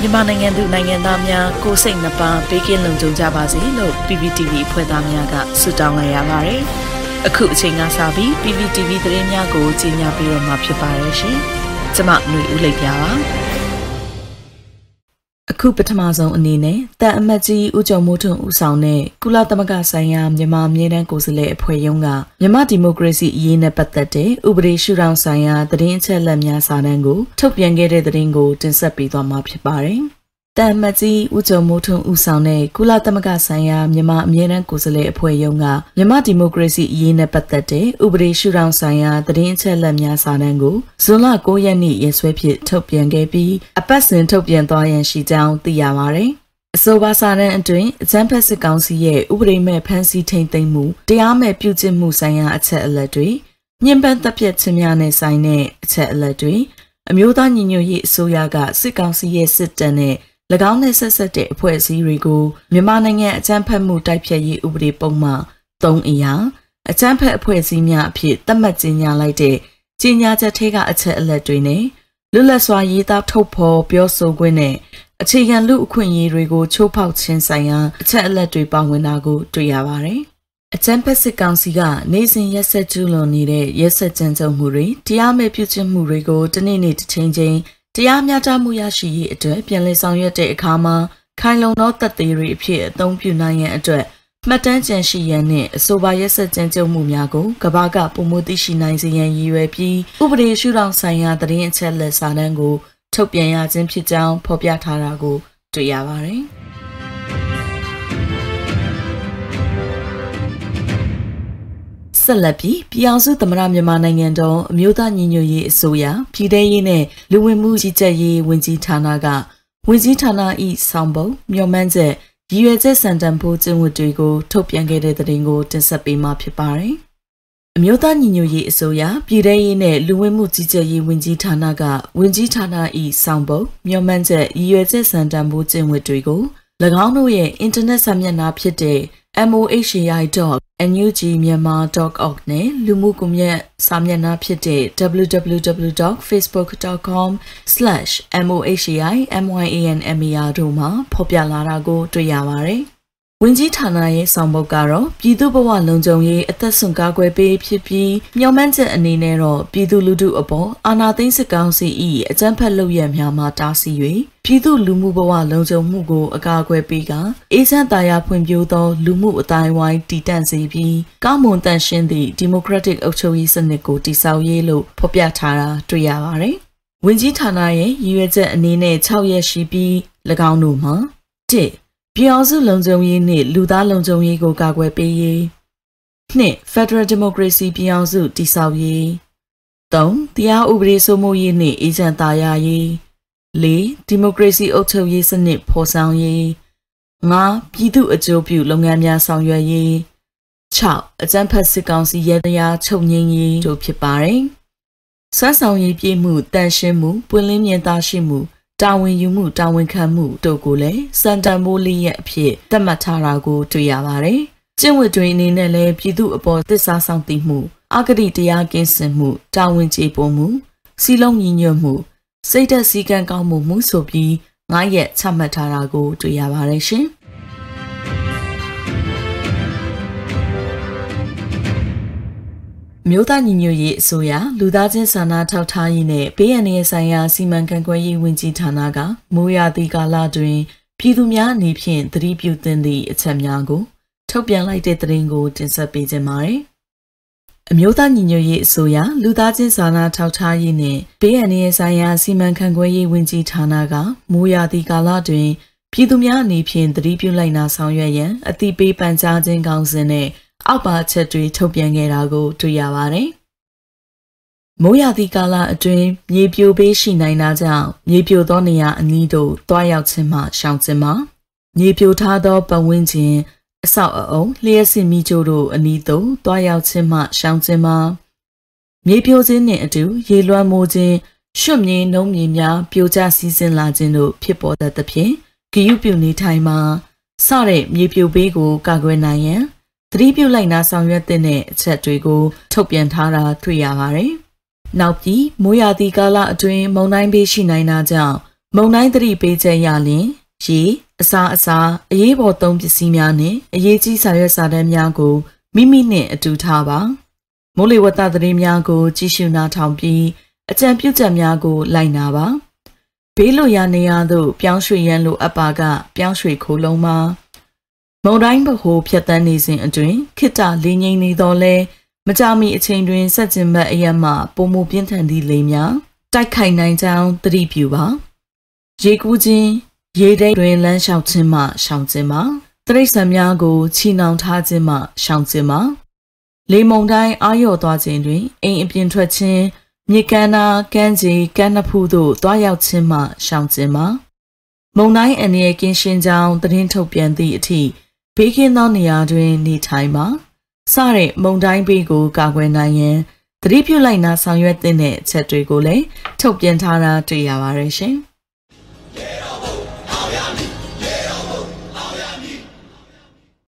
မြန်မာနိုင်ငံသူနိုင်ငံသားများကိုစိတ်နှပါဘေးကင်းလုံခြုံကြပါစေလို့ PPTV ဖွဲ့သားများကဆုတောင်းလိုက်ရပါတယ်။အခုအချိန်ကစပြီး PPTV သတင်းများကိုကြီးညာပြီးတော့မှာဖြစ်ပါရဲ့ရှင်။ကျွန်မຫນွေဦးလိပ်ပြပါအ ခုပထမဆုံးအနေနဲ့တန်အမတ်ကြီးဦးကျော်မိုးထွန်းဦးဆောင်တဲ့ကုလသမဂ္ဂဆိုင်ရာမြန်မာအမြဲတမ်းကိုယ်စားလှယ်အဖွဲ့ရုံးကမြန်မာဒီမိုကရေစီအရေးနဲ့ပတ်သက်တဲ့ဥပဒေရှုထောင့်ဆိုင်ရာသတင်းအချက်အလက်များစာတမ်းကိုထုတ်ပြန်ခဲ့တဲ့သတင်းကိုတင်ဆက်ပေးသွားမှာဖြစ်ပါတယ်။ တန်မကြီးဦးကျော်မိုးထွန်းဦးဆောင်တဲ့ကုလသမဂ္ဂဆိုင်ရာမြန်မာအမြဲတမ်းကိုယ်စားလှယ်အဖွဲ့ရုံးကမြန်မာဒီမိုကရေစီအရေးနဲ့ပတ်သက်တဲ့ဥပဒေရှုထောင့်ဆိုင်ရာသတင်းအချက်အလက်များစာတမ်းကိုဇွန်လ9ရက်နေ့ရက်စွဲဖြင့်ထုတ်ပြန်ခဲ့ပြီးအပတ်စဉ်ထုတ်ပြန်သွားရန်ရှိကြောင်းသိရပါတယ်။အဆိုပါစာတမ်းအတွင်းအကြမ်းဖက်စစ်ကောင်စီရဲ့ဥပဒေမဲ့ဖမ်းဆီးထိန်သိမ်းမှုတရားမဲ့ပြုကျင့်မှုဆိုင်ရာအချက်အလက်တွေညှဉ်းပန်းတပ်ဖြတ်ခြင်းများနဲ့ဆိုင်တဲ့အချက်အလက်တွေအမျိုးသားညီညွတ်ရေးအစိုးရကစစ်ကောင်စီရဲ့စစ်တပ်နဲ့၎ င်းနဲ့ဆက်ဆက်တဲ့အဖွဲ့အစည်းတွေကိုမြန်မာနိုင်ငံအကြမ်းဖက်မှုတိုက်ဖျက်ရေးဥပဒေပုံမှန်3အရာအကြမ်းဖက်အဖွဲ့အစည်းများအဖြစ်သတ်မှတ်ကြေညာလိုက်တဲ့ကြေညာချက်ထဲကအချက်အလက်တွေနဲ့လွတ်လပ်စွာရေးသားထုတ်ဖော်ပြောဆိုခွင့်နဲ့အခြေခံလူအခွင့်အရေးတွေကိုချိုးဖောက်ခြင်းဆိုင်ရာအချက်အလက်တွေပါဝင်တာကိုတွေ့ရပါတယ်။အကြံဖက်စစ်ကောင်စီကနေစဉ်ရက်ဆက်ကျူးလွန်နေတဲ့ရက်ဆက်ကြမ်းကြုတ်မှုတွေတရားမဲ့ပြုကျင့်မှုတွေကိုတနေ့နေ့တစ်ချိန်ချင်း တရားမျှတမှုရရှိရေးအတွက်ပြန်လည်ဆောင်ရွက်တဲ့အခါမှာခိုင်လုံသောသက်သေတွေအဖြစ်အသုံးပြုနိုင်ရန်အတွက်မှတ်တမ်းကျန်ရှိရန်နှင့်အဆိုပါရက်ဆက်ကြမ်းကြုတ်မှုများကိုကဘာကပုံမှုသိရှိနိုင်စေရန်ရည်ရွယ်ပြီးဥပဒေရှုထောင့်ဆိုင်ရာသတင်းအချက်လက်စာတမ်းကိုထုတ်ပြန်ရခြင်းဖြစ်ကြောင်းဖော်ပြထားတာကိုတွေ့ရပါတယ်။ ဆက်လက်ပြီးပြည်အောင်စုသမရမြန်မာနိုင်ငံတော်အမျိုးသားညီညွတ်ရေးအစိုးရပြည်ထရေးနဲ့လူဝင်မှုကြီးကြပ်ရေးဝန်ကြီးဌာနကဝန်ကြီးဌာန၏ဆောင်ပုံမျှော်မှန်းချက်ရည်ရွယ်ချက်စံတန်ဖိုးကျင့်ဝတ်တွေကိုထုတ်ပြန်ခဲ့တဲ့သတင်းကိုတင်ဆက်ပေးမှာဖြစ်ပါတယ်။အမျိုးသားညီညွတ်ရေးအစိုးရပြည်ထရေးနဲ့လူဝင်မှုကြီးကြပ်ရေးဝန်ကြီးဌာနကဝန်ကြီးဌာန၏ဆောင်ပုံမျှော်မှန်းချက်ရည်ရွယ်ချက်စံတန်ဖိုးကျင့်ဝတ်တွေကို၎င်းတို့ရဲ့အင်တာနက်စာမျက်နှာဖြစ်တဲ့ mohi.nugmyanmar.org နဲ့လူမှုကွန်ရက်စာမျက်နှာဖြစ်တဲ့ www.facebook.com/mohi.myanmar တို့မှာဖော်ပြလာတာကိုတွေ့ရပါတယ်။ ဝင်ကြီးဌာနရဲ့ဆောင်ပုဒ်ကတော့ပြည်သူ့ဘဝလုံခြုံရေးအသက်ဆုံးကားကွယ်ပေးဖြစ်ပြီးမျှော်မှန်းချက်အနေနဲ့တော့ပြည်သူလူထုအပေါ်အာဏာသိမ်းစစ်ကောင်စီ၏အကြမ်းဖက်လုပ်ရများမှာတားဆီး၍ပြည်သူလူမှုဘဝလုံခြုံမှုကိုအကာအကွယ်ပေးကအေးချမ်းသာယာဖွံ့ဖြိုးသောလူမှုအတိုင်းဝိုင်းတည်တံ့စေပြီးကောင်းမွန်တန်ရှင်းသည့်ဒီမိုကရက်တစ်အုပ်ချုပ်ရေးစနစ်ကိုတည်ဆောက်ရေးလို့ဖော်ပြထားတာတွေ့ရပါတယ်။ဝင်ကြီးဌာနရဲ့ရည်ရွယ်ချက်အနေနဲ့6ရက်ရှိပြီး၎င်းတို့မှာ1 ပြည်အောင်စုလုံခြုံရေးနှင့်လူသားလုံခြုံရေးကိုကာကွယ်ပေးရေးနှစ် Federal Democracy ပြည်အောင်စုတည်ဆောက်ရေး၃တရားဥပဒေစိုးမိုးရေးနှင့်အေဂျင့်သားရရေး၄ဒီမိုကရေစီအုပ်ချုပ်ရေးစနစ်ဖော်ဆောင်ရေး၅ပြည်သူအကျိုးပြုလုပ်ငန်းများဆောင်ရွက်ရေး6အကြမ်းဖက်စစ်ကောင်စီရဲတရားချုပ်ငြိမ်းရေးတို့ဖြစ်ပါတယ်။ဆွမ်းဆောင်ရေးပြည်မှုတန်ရှင်းမှုပွင့်လင်းမြင်သာရှိမှု တာဝန်ယူမှုတာဝန်ခံမှုတို့ကိုလည်းစံတန်မိုးလေးရဲ့အဖြစ်သတ်မှတ်ထားတာကိုတွေ့ရပါတယ်။ကျင့်ဝတ်တွေအနေနဲ့လည်းပြည်သူအပေါ်သစ္စာဆောင်သိမှုအဂတိတရားကင်းစင်မှုတာဝန်ကျေပွန်မှုစီလုံးညီညွတ်မှုစိတ်သက်စည်းကမ်းကောင်းမှုမှုဆိုပြီးငါးရက်ချမှတ်ထားတာကိုတွေ့ရပါတယ်ရှင်။ မြို့သားညီညွတ်ရေးအစိုးရလူသားချင်းစာနာထောက်ထားရေးနဲ့ဘေးအန္တရာယ်ဆိုင်ရာစီမံခန့်ခွဲရေးဝန်ကြီးဌာနကမိုးရာသီကာလတွင်ပြည်သူများအနေဖြင့်သတိပြုသင့်သည့်အချက်များကို ထုတ်ပြန်လိုက်တဲ့သတင်းကိုတင်ဆက်ပေးခြင်းပါတယ်။အမျိုးသားညီညွတ်ရေးအစိုးရလူသားချင်းစာနာထောက်ထားရေးနဲ့ဘေးအန္တရာယ်ဆိုင်ရာစီမံခန့်ခွဲရေးဝန်ကြီးဌာနကမိုးရာသီကာလတွင်ပြည်သူများအနေဖြင့်သတိပြုလိုက်နာဆောင်ရွက်ရန်အသိပေးပန်ကြားခြင်းကောင်းစဉ်နဲ့ အောက်ပါချက်တွေထုတ်ပြန်ခဲ့တာကိုတွေ့ရပါတယ်။မိုးရာသီကာလအတွင်းမြေပြိုပေးရှိနိုင်တာကြောင့်မြေပြိုသောနေရာအနီးသို့တွားရောက်ခြင်းမှရှောင်ခြင်းမှာမြေပြိုထားသောပတ်ဝန်းကျင်အဆောက်အအုံလျှက်စစ်မိချို့တို့အနီးသို့တွားရောက်ခြင်းမှရှောင်ခြင်းမှာမြေပြိုခြင်းနှင့်အတူရေလွှမ်းမိုးခြင်းရွှတ်မြေနှုံးမြေများပြိုကျစီးဆင်းလာခြင်းတို့ဖြစ်ပေါ်တတ်သဖြင့်ဂယုပြုနေထိုင်မှာစတဲ့မြေပြိုပေးကိုကာကွယ်နိုင်ရန် တိပြုလိုက်နာဆောင်ရွက်တဲ့အချက်တွေကို ထုတ်ပြန်ထားတာတွေ့ရပါတယ်။နောက်ပြီးမိုးရာသီကာလအတွင်းမုန်တိုင်းပေးရှိနိုင်တာကြောင့်မုန်တိုင်းသတိပေးချက်ရလင်ရေအစာအစာအရေးပေါ်သုံးပစ္စည်းများနဲ့အရေးကြီးစာရွက်စာတမ်းများကိုမိမိနှင့်အတူထားပါမိုးလေဝသသတင်းများကို ကြည့်ရှုနားထောင်ပြီးအကြံပြုချက်များကို လိုက်နာပါဘေးလွတ်ရာနေရာသို့ပြောင်းရွှေ့ရန်လိုအပ်ပါက ပြောင်းရွှေ့ခိုးလုံးပါ မုံတိုင်းဗဟိုဖြတ်တန်းနေစဉ်အတွင်းခိတ္တလေးငိမ့်နေတော့လဲမကြမီအချိန်တွင်ဆက်ကျင်ဘက်အရက်မှပုံမှုပြင်းထန်သည့်လေများတိုက်ခိုက်နိုင်ကြောင်းသတိပြုပါရေကူးခြင်းရေတိတ်တွင်လမ်းလျှောက်ခြင်းမှရှောင်ခြင်းပါတရိတ်ဆန်များကိုချီနှောင်ထားခြင်းမှရှောင်ခြင်းပါလေမုန်တိုင်းအာရော့သွားခြင်းတွင်အိမ်အပြင်ထွက်ခြင်းမြေကမ်းနာကမ်းခြေကမ်းနဖူးသို့တွားရောက်ခြင်းမှရှောင်ခြင်းပါမုန်တိုင်းအနေနဲ့ကင်းရှင်းကြောင်းသတင်းထုတ်ပြန်သည့်အထိ ဘေးကင်းသောနေရာတွင် နေထိုင်ပါစတဲ့မုန်တိုင်းဘေးကိုကာကွယ်နိုင်ရန်သတိပြုလိုက်နာဆောင်ရွက်သင့်တဲ့အချက်တွေကိုလည်းထုတ်ပြန်ထားတာတွေ့ရပါတယ်ရှင်။